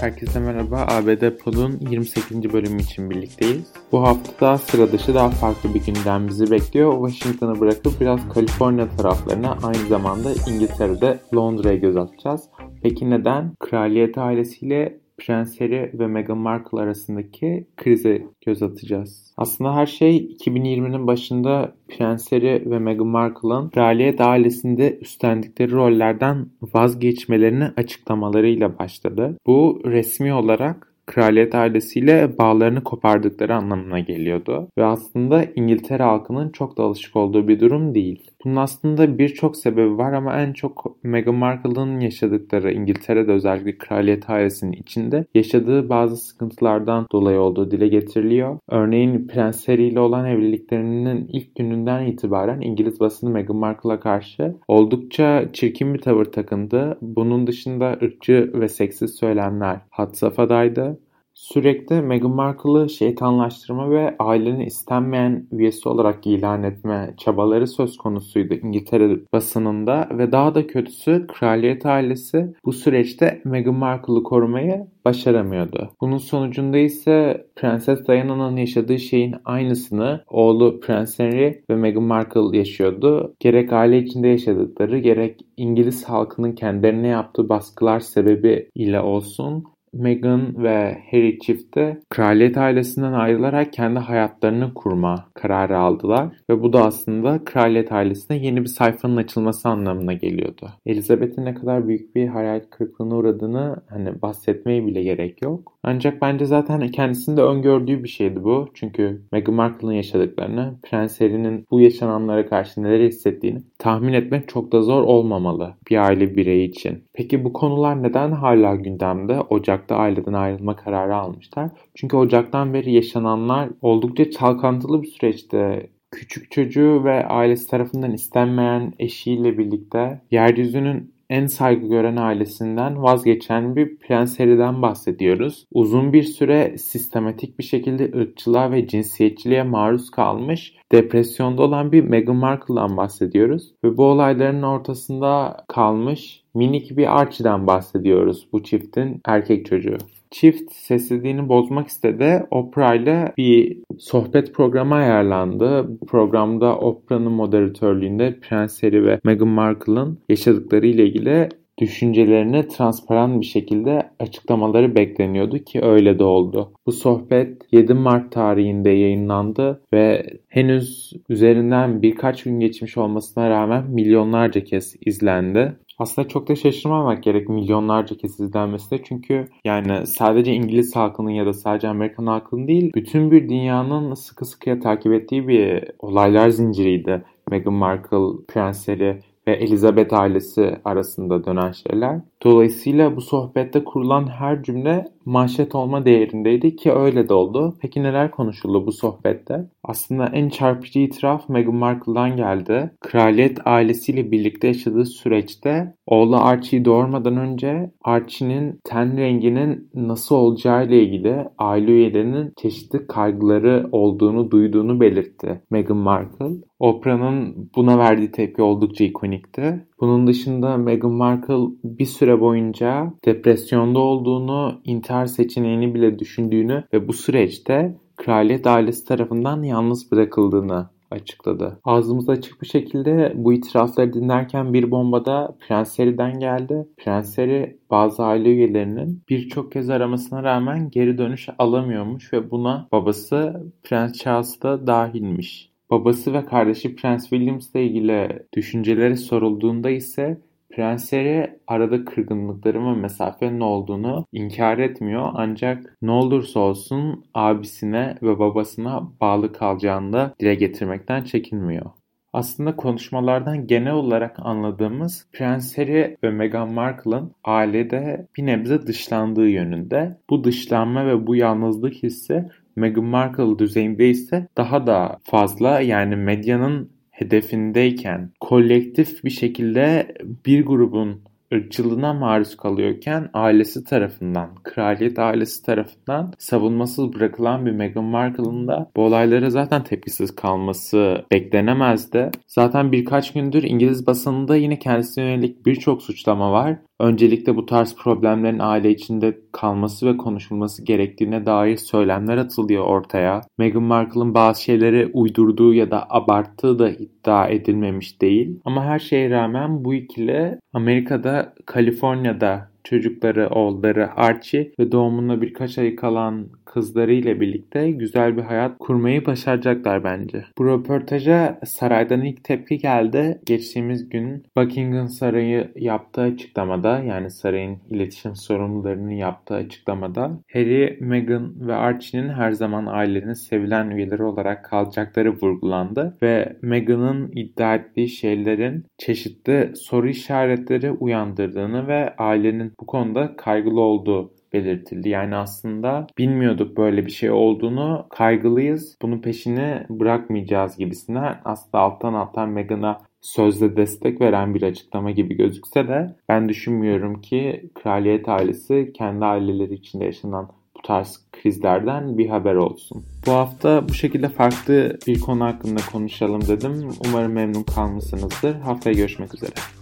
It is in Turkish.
Herkese merhaba. ABD Pod'un 28. bölümü için birlikteyiz. Bu hafta da sıra dışı daha farklı bir gündem bizi bekliyor. Washington'ı bırakıp biraz Kaliforniya taraflarına aynı zamanda İngiltere'de Londra'ya göz atacağız. Peki neden? Kraliyet ailesiyle Prens Harry ve Meghan Markle arasındaki krize göz atacağız. Aslında her şey 2020'nin başında Prens Harry ve Meghan Markle'ın kraliyet ailesinde üstlendikleri rollerden vazgeçmelerini açıklamalarıyla başladı. Bu resmi olarak kraliyet ailesiyle bağlarını kopardıkları anlamına geliyordu. Ve aslında İngiltere halkının çok da alışık olduğu bir durum değil. Bunun aslında birçok sebebi var ama en çok Meghan Markle'ın yaşadıkları İngiltere'de özellikle kraliyet ailesinin içinde yaşadığı bazı sıkıntılardan dolayı olduğu dile getiriliyor. Örneğin Prens Harry ile olan evliliklerinin ilk gününden itibaren İngiliz basını Meghan Markle'a karşı oldukça çirkin bir tavır takındı. Bunun dışında ırkçı ve seksiz söylemler had safhadaydı. Sürekli Meghan Markle'ı şeytanlaştırma ve ailenin istenmeyen üyesi olarak ilan etme çabaları söz konusuydu İngiltere basınında ve daha da kötüsü kraliyet ailesi bu süreçte Meghan Markle'ı korumayı başaramıyordu. Bunun sonucunda ise Prenses Diana'nın yaşadığı şeyin aynısını oğlu Prens Henry ve Meghan Markle yaşıyordu. Gerek aile içinde yaşadıkları gerek İngiliz halkının kendilerine yaptığı baskılar sebebi ile olsun Meghan ve Harry çifti kraliyet ailesinden ayrılarak kendi hayatlarını kurma kararı aldılar ve bu da aslında kraliyet ailesine yeni bir sayfanın açılması anlamına geliyordu. Elizabeth'in ne kadar büyük bir hayal kırıklığına uğradığını hani bahsetmeye bile gerek yok. Ancak bence zaten kendisinde öngördüğü bir şeydi bu. Çünkü Meghan Markle'ın yaşadıklarını, Prens Harry'nin bu yaşananlara karşı neler hissettiğini tahmin etmek çok da zor olmamalı bir aile bireyi için. Peki bu konular neden hala gündemde? Ocak'ta aileden ayrılma kararı almışlar. Çünkü Ocak'tan beri yaşananlar oldukça çalkantılı bir süreçte küçük çocuğu ve ailesi tarafından istenmeyen eşiyle birlikte yeryüzünün en saygı gören ailesinden vazgeçen bir Prens bahsediyoruz. Uzun bir süre sistematik bir şekilde ırkçılığa ve cinsiyetçiliğe maruz kalmış, depresyonda olan bir Meghan Markle'dan bahsediyoruz. Ve bu olayların ortasında kalmış minik bir Archie'den bahsediyoruz bu çiftin erkek çocuğu. Çift sessizliğini bozmak istedi. Oprah ile bir sohbet programı ayarlandı. Bu programda Oprah'nın moderatörlüğünde Prens Harry ve Meghan Markle'ın yaşadıkları ile ilgili düşüncelerini transparan bir şekilde açıklamaları bekleniyordu ki öyle de oldu. Bu sohbet 7 Mart tarihinde yayınlandı ve henüz üzerinden birkaç gün geçmiş olmasına rağmen milyonlarca kez izlendi. Aslında çok da şaşırmamak gerek milyonlarca kez izlenmesine çünkü yani sadece İngiliz halkının ya da sadece Amerikan halkının değil bütün bir dünyanın sıkı sıkıya takip ettiği bir olaylar zinciriydi. Meghan Markle, Prens Harry Elizabeth ailesi arasında dönen şeyler. Dolayısıyla bu sohbette kurulan her cümle manşet olma değerindeydi ki öyle de oldu. Peki neler konuşuldu bu sohbette? Aslında en çarpıcı itiraf Meghan Markle'dan geldi. Kraliyet ailesiyle birlikte yaşadığı süreçte oğlu Archie'yi doğurmadan önce Archie'nin ten renginin nasıl olacağı ile ilgili aile üyelerinin çeşitli kaygıları olduğunu duyduğunu belirtti Meghan Markle. Oprah'nın buna verdiği tepki oldukça ikonikti. Bunun dışında Meghan Markle bir süre boyunca depresyonda olduğunu, intihar seçeneğini bile düşündüğünü ve bu süreçte kraliyet ailesi tarafından yalnız bırakıldığını açıkladı. Ağzımız açık bir şekilde bu itirafları dinlerken bir bomba da Prens Harry'den geldi. Prens Harry bazı aile üyelerinin birçok kez aramasına rağmen geri dönüş alamıyormuş ve buna babası Prens Charles da dahilmiş. Babası ve kardeşi Prens William'sla ilgili düşünceleri sorulduğunda ise Prens Harry arada kırgınlıkların ve mesafenin olduğunu inkar etmiyor ancak ne olursa olsun abisine ve babasına bağlı kalacağını da dile getirmekten çekinmiyor. Aslında konuşmalardan genel olarak anladığımız Prens Harry ve Meghan Markle'ın ailede bir nebze dışlandığı yönünde. Bu dışlanma ve bu yalnızlık hissi Meghan Markle düzeyinde ise daha da fazla yani medyanın hedefindeyken kolektif bir şekilde bir grubun ırkçılığına maruz kalıyorken ailesi tarafından, kraliyet ailesi tarafından savunmasız bırakılan bir Meghan Markle'ın da bu olaylara zaten tepkisiz kalması beklenemezdi. Zaten birkaç gündür İngiliz basınında yine kendisine yönelik birçok suçlama var. Öncelikle bu tarz problemlerin aile içinde kalması ve konuşulması gerektiğine dair söylemler atılıyor ortaya. Meghan Markle'ın bazı şeyleri uydurduğu ya da abarttığı da iddia edilmemiş değil. Ama her şeye rağmen bu ikili Amerika'da, Kaliforniya'da çocukları, oğulları Archie ve doğumuna birkaç ay kalan kızlarıyla birlikte güzel bir hayat kurmayı başaracaklar bence. Bu röportaja saraydan ilk tepki geldi. Geçtiğimiz gün Buckingham Sarayı yaptığı açıklamada yani sarayın iletişim sorumlularının yaptığı açıklamada Harry, Meghan ve Archie'nin her zaman ailenin sevilen üyeleri olarak kalacakları vurgulandı ve Meghan'ın iddia ettiği şeylerin çeşitli soru işaretleri uyandırdığını ve ailenin bu konuda kaygılı olduğu belirtildi. Yani aslında bilmiyorduk böyle bir şey olduğunu, kaygılıyız, bunun peşini bırakmayacağız gibisinden aslında alttan alttan Meghan'a sözde destek veren bir açıklama gibi gözükse de ben düşünmüyorum ki kraliyet ailesi kendi aileleri içinde yaşanan bu tarz krizlerden bir haber olsun. Bu hafta bu şekilde farklı bir konu hakkında konuşalım dedim. Umarım memnun kalmışsınızdır. Haftaya görüşmek üzere.